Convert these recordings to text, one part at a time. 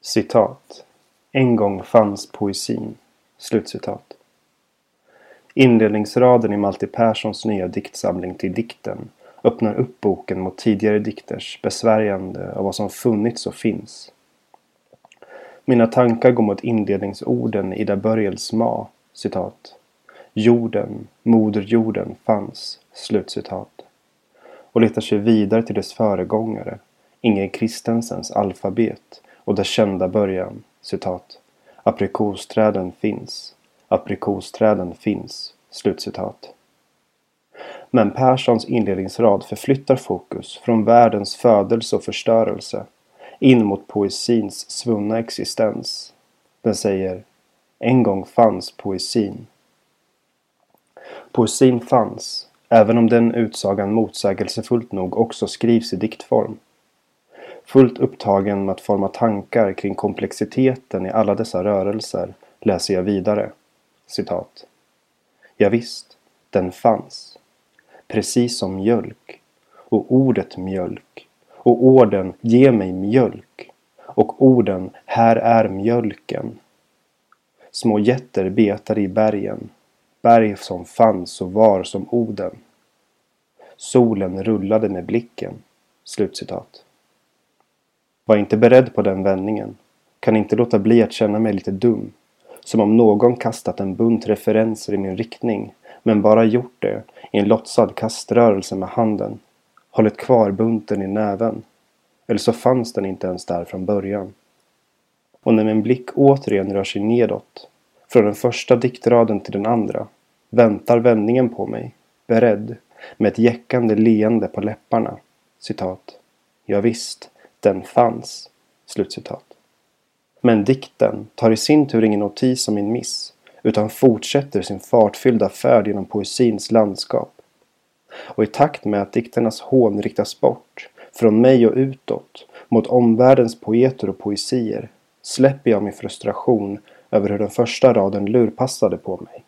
Citat. En gång fanns poesin. Slutcitat. Inledningsraden i Malte Perssons nya diktsamling Till dikten öppnar upp boken mot tidigare dikters besvärjande av vad som funnits och finns. Mina tankar går mot inledningsorden i Ida Börjels Ma, citat. Jorden, moderjorden fanns, slutcitat. Och letar sig vidare till dess föregångare, Inge Kristensens alfabet och dess kända början, citat. Aprikosträden finns, aprikosträden finns, slutcitat. Men Perssons inledningsrad förflyttar fokus från världens födelse och förstörelse in mot poesins svunna existens. Den säger En gång fanns poesin. Poesin fanns, även om den utsagan motsägelsefullt nog också skrivs i diktform. Fullt upptagen med att forma tankar kring komplexiteten i alla dessa rörelser läser jag vidare. Citat. Ja, visst, den fanns. Precis som mjölk. Och ordet mjölk. Och orden ge mig mjölk. Och orden här är mjölken. Små jätter betade i bergen. Berg som fanns och var som Oden. Solen rullade med blicken. Slutcitat. Var inte beredd på den vändningen. Kan inte låta bli att känna mig lite dum. Som om någon kastat en bunt referenser i min riktning. Men bara gjort det i en låtsad kaströrelse med handen. Hållit kvar bunten i näven. Eller så fanns den inte ens där från början. Och när min blick återigen rör sig nedåt. Från den första diktraden till den andra. Väntar vändningen på mig. Beredd. Med ett jäckande leende på läpparna. Citat. Ja, visst. Den fanns. Slutcitat. Men dikten tar i sin tur ingen notis om min miss utan fortsätter sin fartfyllda färd genom poesins landskap. Och i takt med att dikternas hån riktas bort från mig och utåt mot omvärldens poeter och poesier släpper jag min frustration över hur den första raden lurpassade på mig.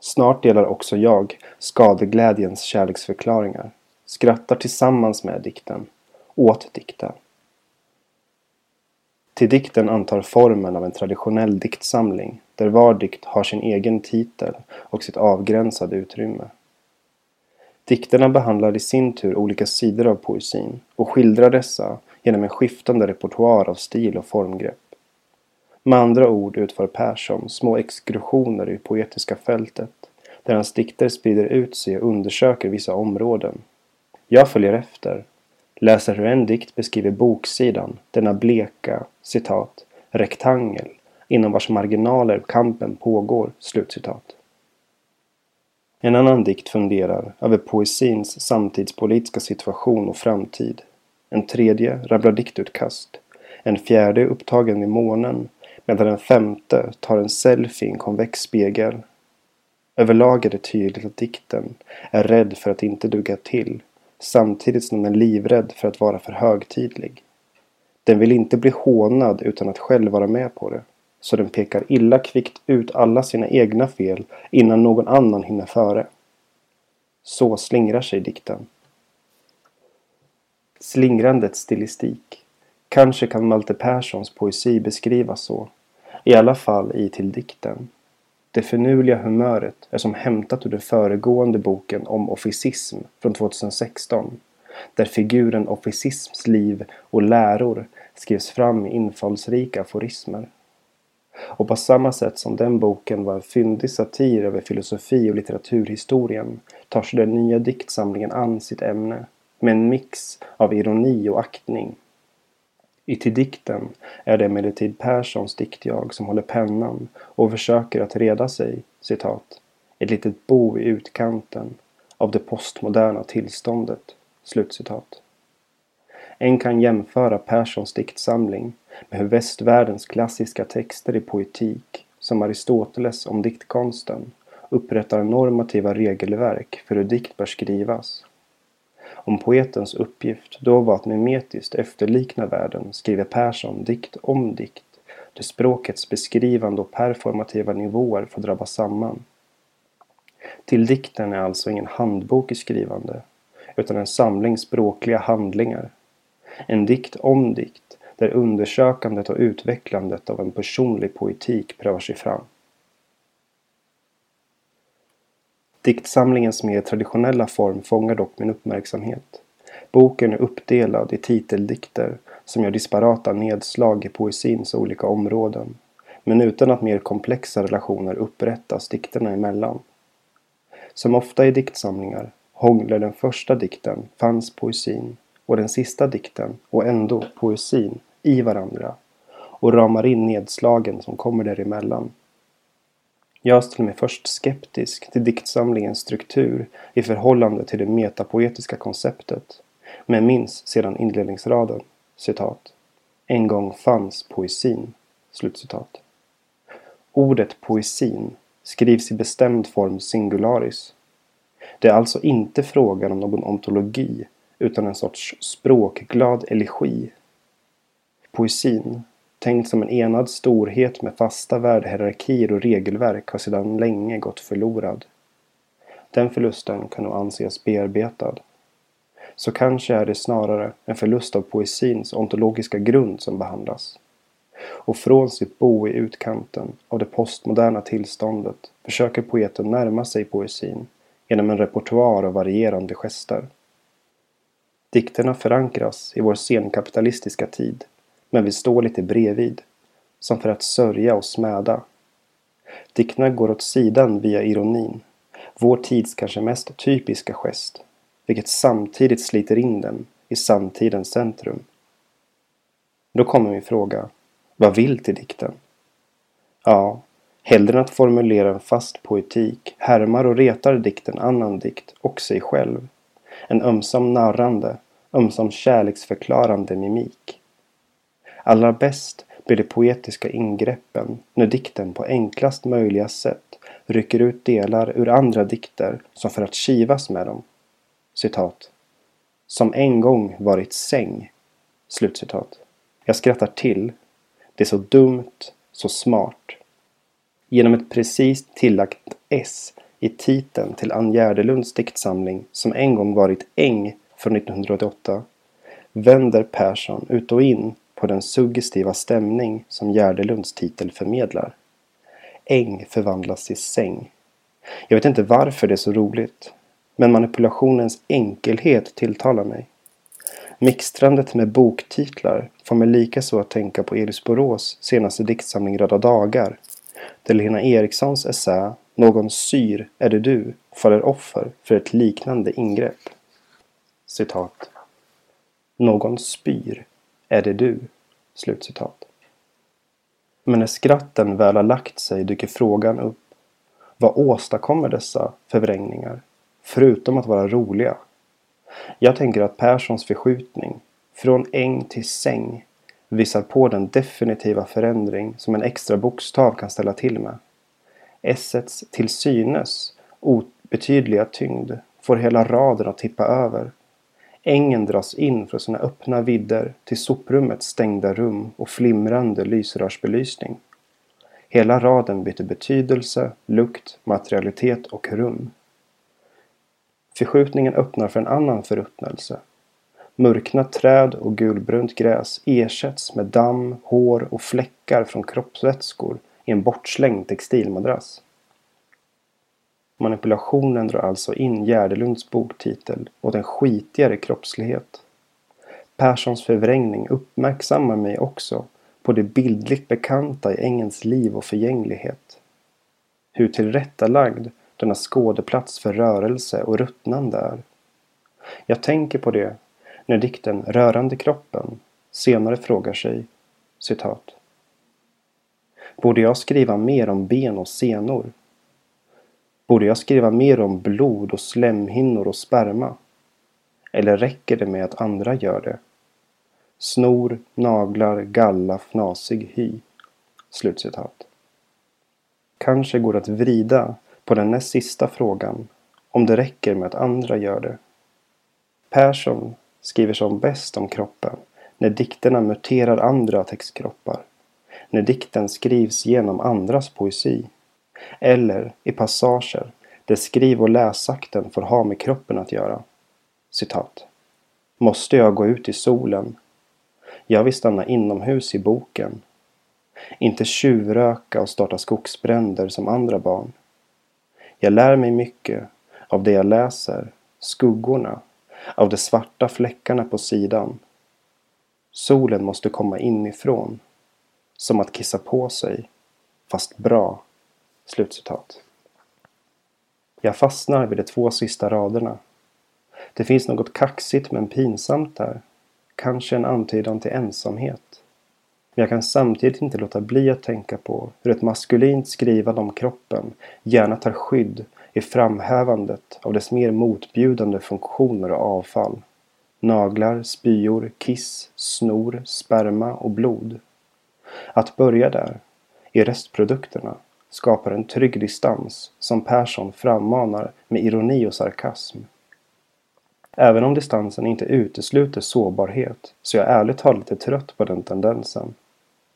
Snart delar också jag skadeglädjens kärleksförklaringar, skrattar tillsammans med dikten åt dikten. Till dikten antar formen av en traditionell diktsamling där var dikt har sin egen titel och sitt avgränsade utrymme. Dikterna behandlar i sin tur olika sidor av poesin och skildrar dessa genom en skiftande repertoar av stil och formgrepp. Med andra ord utför Persson små exkursioner i poetiska fältet där hans dikter sprider ut sig och undersöker vissa områden. Jag följer efter läser hur en dikt beskriver boksidan, denna bleka, citat, rektangel, inom vars marginaler kampen pågår, slutcitat. En annan dikt funderar över poesins samtidspolitiska situation och framtid. En tredje rabblar diktutkast. En fjärde är upptagen vid månen medan den femte tar en selfie i en konvex spegel. Överlag är det tydligt att dikten är rädd för att inte duga till samtidigt som den är livrädd för att vara för högtidlig. Den vill inte bli hånad utan att själv vara med på det. Så den pekar illa kvickt ut alla sina egna fel innan någon annan hinner före. Så slingrar sig dikten. Slingrandets stilistik. Kanske kan Malte Perssons poesi beskrivas så. I alla fall i Till dikten. Det finurliga humöret är som hämtat ur den föregående boken om officism från 2016 där figuren officisms liv och läror skrevs fram i infallsrika aforismer. Och på samma sätt som den boken var en fyndig satir över filosofi och litteraturhistorien tar sig den nya diktsamlingen an sitt ämne med en mix av ironi och aktning i till dikten är det emellertid Perssons diktjag som håller pennan och försöker att reda sig, citat, ett litet bo i utkanten av det postmoderna tillståndet, slutcitat. En kan jämföra Perssons diktsamling med hur västvärldens klassiska texter i poetik, som Aristoteles om diktkonsten, upprättar normativa regelverk för hur dikt bör skrivas om poetens uppgift då var att mimetiskt efterlikna världen skriver Persson dikt om dikt där språkets beskrivande och performativa nivåer får drabbas samman. Till dikten är alltså ingen handbok i skrivande utan en samling språkliga handlingar. En dikt om dikt där undersökandet och utvecklandet av en personlig poetik prövar sig fram. Diktsamlingens mer traditionella form fångar dock min uppmärksamhet. Boken är uppdelad i titeldikter som gör disparata nedslag i poesins olika områden, men utan att mer komplexa relationer upprättas dikterna emellan. Som ofta i diktsamlingar hånglar den första dikten, fanns poesin, och den sista dikten, och ändå poesin, i varandra och ramar in nedslagen som kommer däremellan. Jag ställer mig först skeptisk till diktsamlingens struktur i förhållande till det metapoetiska konceptet, men minns sedan inledningsraden, citat. En gång fanns poesin. Slutcitat. Ordet poesin skrivs i bestämd form singularis. Det är alltså inte frågan om någon ontologi utan en sorts språkglad elegi. Poesin, tänkt som en enad storhet med fasta värdehierarkier och regelverk har sedan länge gått förlorad. Den förlusten kan nog anses bearbetad. Så kanske är det snarare en förlust av poesins ontologiska grund som behandlas. Och från sitt bo i utkanten av det postmoderna tillståndet försöker poeten närma sig poesin genom en repertoar av varierande gester. Dikterna förankras i vår senkapitalistiska tid, men vi står lite bredvid, som för att sörja och smäda. Dikterna går åt sidan via ironin, vår tids kanske mest typiska gest, vilket samtidigt sliter in dem i samtidens centrum. Då kommer min fråga, vad vill till dikten? Ja, hellre än att formulera en fast poetik härmar och retar dikten annan dikt och sig själv. En ömsom narrande, ömsom kärleksförklarande mimik. Allra bäst blir de poetiska ingreppen när dikten på enklast möjliga sätt rycker ut delar ur andra dikter som för att kivas med dem. Citat. Som en gång varit säng. Slutcitat. Jag skrattar till. Det är så dumt, så smart. Genom ett precis tillagt S i titeln till Ann Gärdelunds diktsamling som en gång varit Äng från 1988 vänder Persson ut och in på den suggestiva stämning som Gärdelunds titel förmedlar. Äng förvandlas till säng. Jag vet inte varför det är så roligt. Men manipulationens enkelhet tilltalar mig. Mixtrandet med boktitlar får mig likaså att tänka på Elis Borås senaste diktsamling Röda dagar. Där Lena Erikssons essä Någon syr är det du faller offer för ett liknande ingrepp. Citat. Någon spyr är det du. Slutcitat. Men när skratten väl har lagt sig dyker frågan upp. Vad åstadkommer dessa förvrängningar? Förutom att vara roliga. Jag tänker att Perssons förskjutning från äng till säng visar på den definitiva förändring som en extra bokstav kan ställa till med. Essets till synes obetydliga tyngd får hela raden att tippa över. Ängen dras in från sina öppna vidder till soprummets stängda rum och flimrande lysrörsbelysning. Hela raden byter betydelse, lukt, materialitet och rum. Förskjutningen öppnar för en annan förruttnelse. Mörkna träd och gulbrunt gräs ersätts med damm, hår och fläckar från kroppsvätskor i en bortslängd textilmadrass. Manipulationen drar alltså in Gärdelunds boktitel åt en skitigare kroppslighet. Perssons förvrängning uppmärksammar mig också på det bildligt bekanta i ängens liv och förgänglighet. Hur tillrättalagd denna skådeplats för rörelse och ruttnande är. Jag tänker på det när dikten Rörande kroppen senare frågar sig citat. Borde jag skriva mer om ben och senor? Borde jag skriva mer om blod och slemhinnor och sperma? Eller räcker det med att andra gör det? Snor, naglar, galla, fnasig hy. Slutcitat. Kanske går det att vrida på den näst sista frågan om det räcker med att andra gör det. Persson skriver som bäst om kroppen när dikterna muterar andra textkroppar. När dikten skrivs genom andras poesi. Eller i passager där skriv och läsakten får ha med kroppen att göra. Citat. Måste jag gå ut i solen? Jag vill stanna inomhus i boken. Inte tjuvröka och starta skogsbränder som andra barn. Jag lär mig mycket av det jag läser, skuggorna, av de svarta fläckarna på sidan. Solen måste komma inifrån. Som att kissa på sig. Fast bra. Slutcitat. Jag fastnar vid de två sista raderna. Det finns något kaxigt men pinsamt där. Kanske en antydan till ensamhet. Men jag kan samtidigt inte låta bli att tänka på hur ett maskulint skrivande om kroppen gärna tar skydd i framhävandet av dess mer motbjudande funktioner och avfall. Naglar, spyor, kiss, snor, sperma och blod. Att börja där, i restprodukterna, skapar en trygg distans som Persson frammanar med ironi och sarkasm. Även om distansen inte utesluter sårbarhet så är jag ärligt talat lite trött på den tendensen.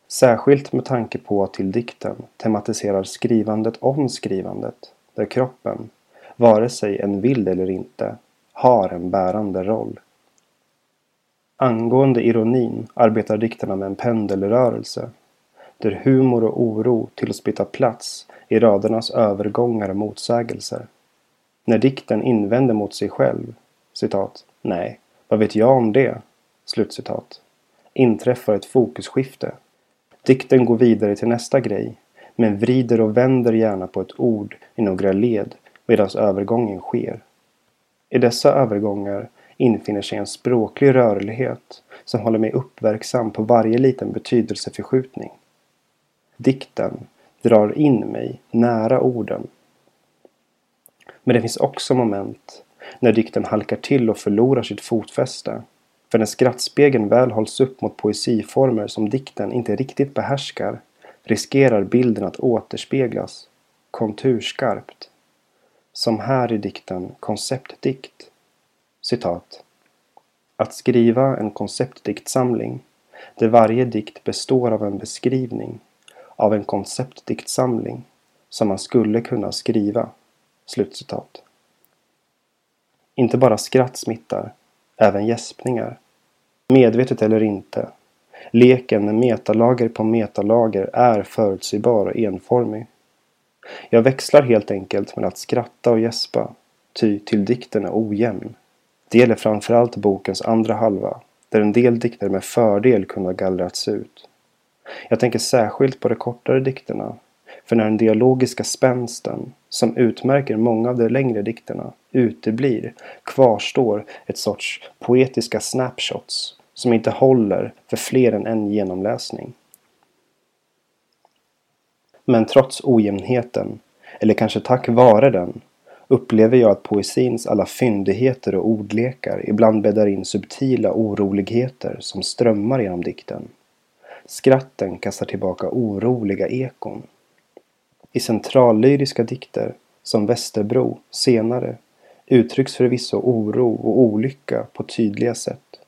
Särskilt med tanke på att till dikten tematiserar skrivandet om skrivandet där kroppen, vare sig en vill eller inte, har en bärande roll. Angående ironin arbetar dikterna med en pendelrörelse där humor och oro tillåts byta plats i radernas övergångar och motsägelser. När dikten invänder mot sig själv, citat, nej, vad vet jag om det? Slutcitat. Inträffar ett fokusskifte. Dikten går vidare till nästa grej, men vrider och vänder gärna på ett ord i några led medan övergången sker. I dessa övergångar infinner sig en språklig rörlighet som håller mig uppmärksam på varje liten betydelseförskjutning. Dikten drar in mig nära orden. Men det finns också moment när dikten halkar till och förlorar sitt fotfäste. För när skrattspegeln väl hålls upp mot poesiformer som dikten inte riktigt behärskar riskerar bilden att återspeglas konturskarpt. Som här i dikten Konceptdikt. Citat. Att skriva en konceptdiktsamling där varje dikt består av en beskrivning av en konceptdiktsamling som man skulle kunna skriva. Slutcitat. Inte bara skratt smittar, även gäspningar. Medvetet eller inte. Leken med metalager på metalager är förutsägbar och enformig. Jag växlar helt enkelt mellan att skratta och gäspa, ty till dikten är ojämn. Det gäller framförallt bokens andra halva, där en del dikter med fördel kunde ha gallrats ut. Jag tänker särskilt på de kortare dikterna, för när den dialogiska spänsten, som utmärker många av de längre dikterna, uteblir kvarstår ett sorts poetiska snapshots som inte håller för fler än en genomläsning. Men trots ojämnheten, eller kanske tack vare den, upplever jag att poesins alla fyndigheter och ordlekar ibland bäddar in subtila oroligheter som strömmar genom dikten. Skratten kastar tillbaka oroliga ekon. I centrallyriska dikter, som Västerbro, senare, uttrycks förvisso oro och olycka på tydliga sätt.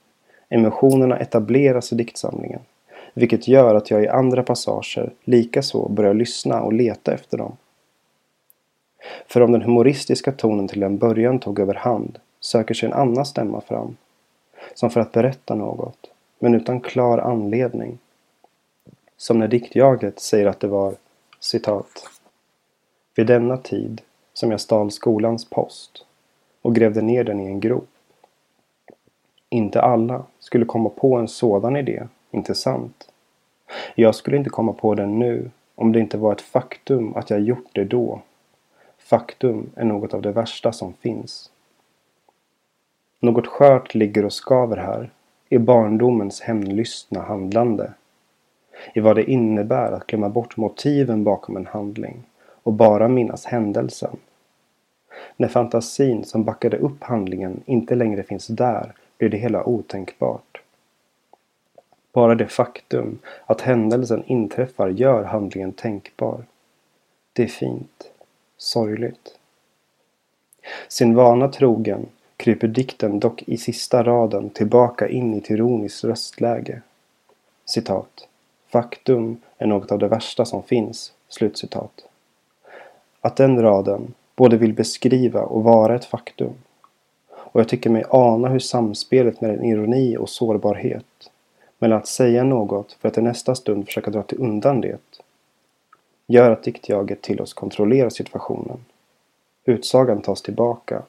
Emotionerna etableras i diktsamlingen, vilket gör att jag i andra passager likaså börjar lyssna och leta efter dem. För om den humoristiska tonen till en början tog överhand söker sig en annan stämma fram, som för att berätta något, men utan klar anledning. Som när diktjaget säger att det var citat Vid denna tid som jag stal skolans post och grävde ner den i en grop. Inte alla skulle komma på en sådan idé, inte sant? Jag skulle inte komma på den nu om det inte var ett faktum att jag gjort det då. Faktum är något av det värsta som finns. Något skört ligger och skaver här i barndomens hämndlystna handlande. I vad det innebär att glömma bort motiven bakom en handling och bara minnas händelsen. När fantasin som backade upp handlingen inte längre finns där blir det hela otänkbart. Bara det faktum att händelsen inträffar gör handlingen tänkbar. Det är fint. Sorgligt. Sin vana trogen kryper dikten dock i sista raden tillbaka in i ett ironiskt röstläge. Citat. Faktum är något av det värsta som finns. Slutcitat. Att den raden både vill beskriva och vara ett faktum och jag tycker mig ana hur samspelet mellan ironi och sårbarhet mellan att säga något för att i nästa stund försöka dra till undan det gör att diktjaget till oss kontrollerar situationen. Utsagan tas tillbaka,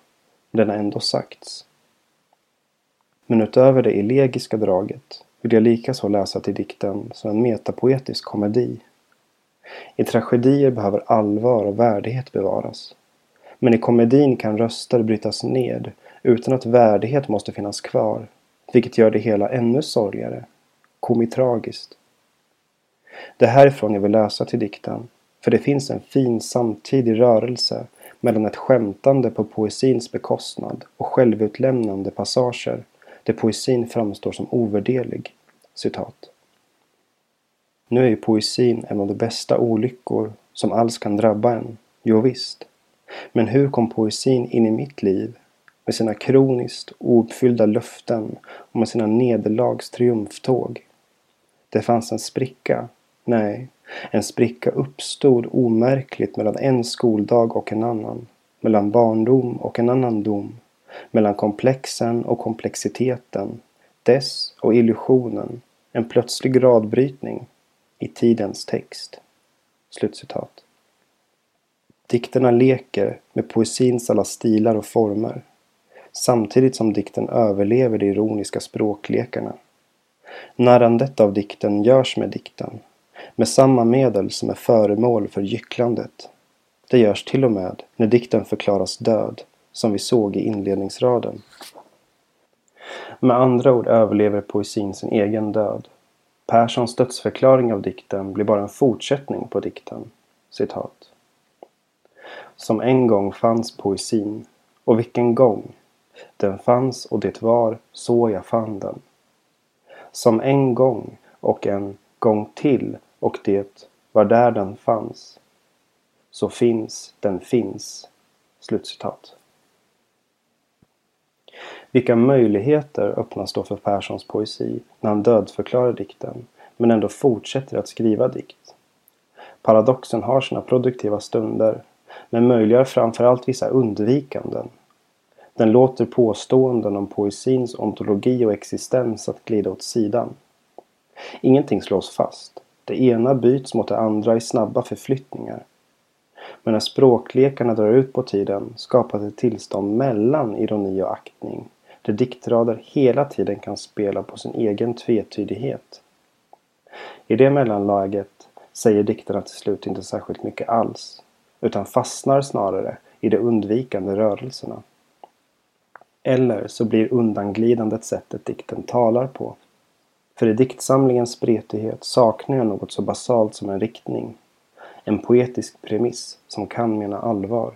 men den har ändå sagts. Men utöver det elegiska draget vill jag likaså läsa till dikten som en metapoetisk komedi. I tragedier behöver allvar och värdighet bevaras. Men i komedin kan röster brytas ned utan att värdighet måste finnas kvar, vilket gör det hela ännu sorgligare, komitragiskt. Det är härifrån jag vill läsa till dikten, för det finns en fin samtidig rörelse mellan ett skämtande på poesins bekostnad och självutlämnande passager där poesin framstår som ovärderlig. Citat. Nu är ju poesin en av de bästa olyckor som alls kan drabba en. Jo visst. Men hur kom poesin in i mitt liv? Med sina kroniskt ouppfyllda löften och med sina nederlags triumftåg. Det fanns en spricka. Nej, en spricka uppstod omärkligt mellan en skoldag och en annan. Mellan barndom och en annan dom. Mellan komplexen och komplexiteten. Dess och illusionen. En plötslig gradbrytning i tidens text. Slutcitat. Dikterna leker med poesins alla stilar och former. Samtidigt som dikten överlever de ironiska språklekarna. Narrandet av dikten görs med dikten. Med samma medel som är föremål för gycklandet. Det görs till och med när dikten förklaras död, som vi såg i inledningsraden. Med andra ord överlever poesin sin egen död. Perssons dödsförklaring av dikten blir bara en fortsättning på dikten. Citat. Som en gång fanns poesin. Och vilken gång! Den fanns och det var så jag fann den. Som en gång och en gång till och det var där den fanns. Så finns den finns. Slutcitat. Vilka möjligheter öppnas då för Perssons poesi när han dödförklarar dikten men ändå fortsätter att skriva dikt? Paradoxen har sina produktiva stunder men möjliggör framförallt vissa undvikanden. Den låter påståenden om poesins ontologi och existens att glida åt sidan. Ingenting slås fast. Det ena byts mot det andra i snabba förflyttningar. Men när språklekarna drar ut på tiden skapas ett tillstånd mellan ironi och aktning där diktrader hela tiden kan spela på sin egen tvetydighet. I det mellanläget säger dikterna till slut inte särskilt mycket alls utan fastnar snarare i de undvikande rörelserna. Eller så blir undanglidandet sättet dikten talar på. För i diktsamlingens spretighet saknar jag något så basalt som en riktning. En poetisk premiss som kan mena allvar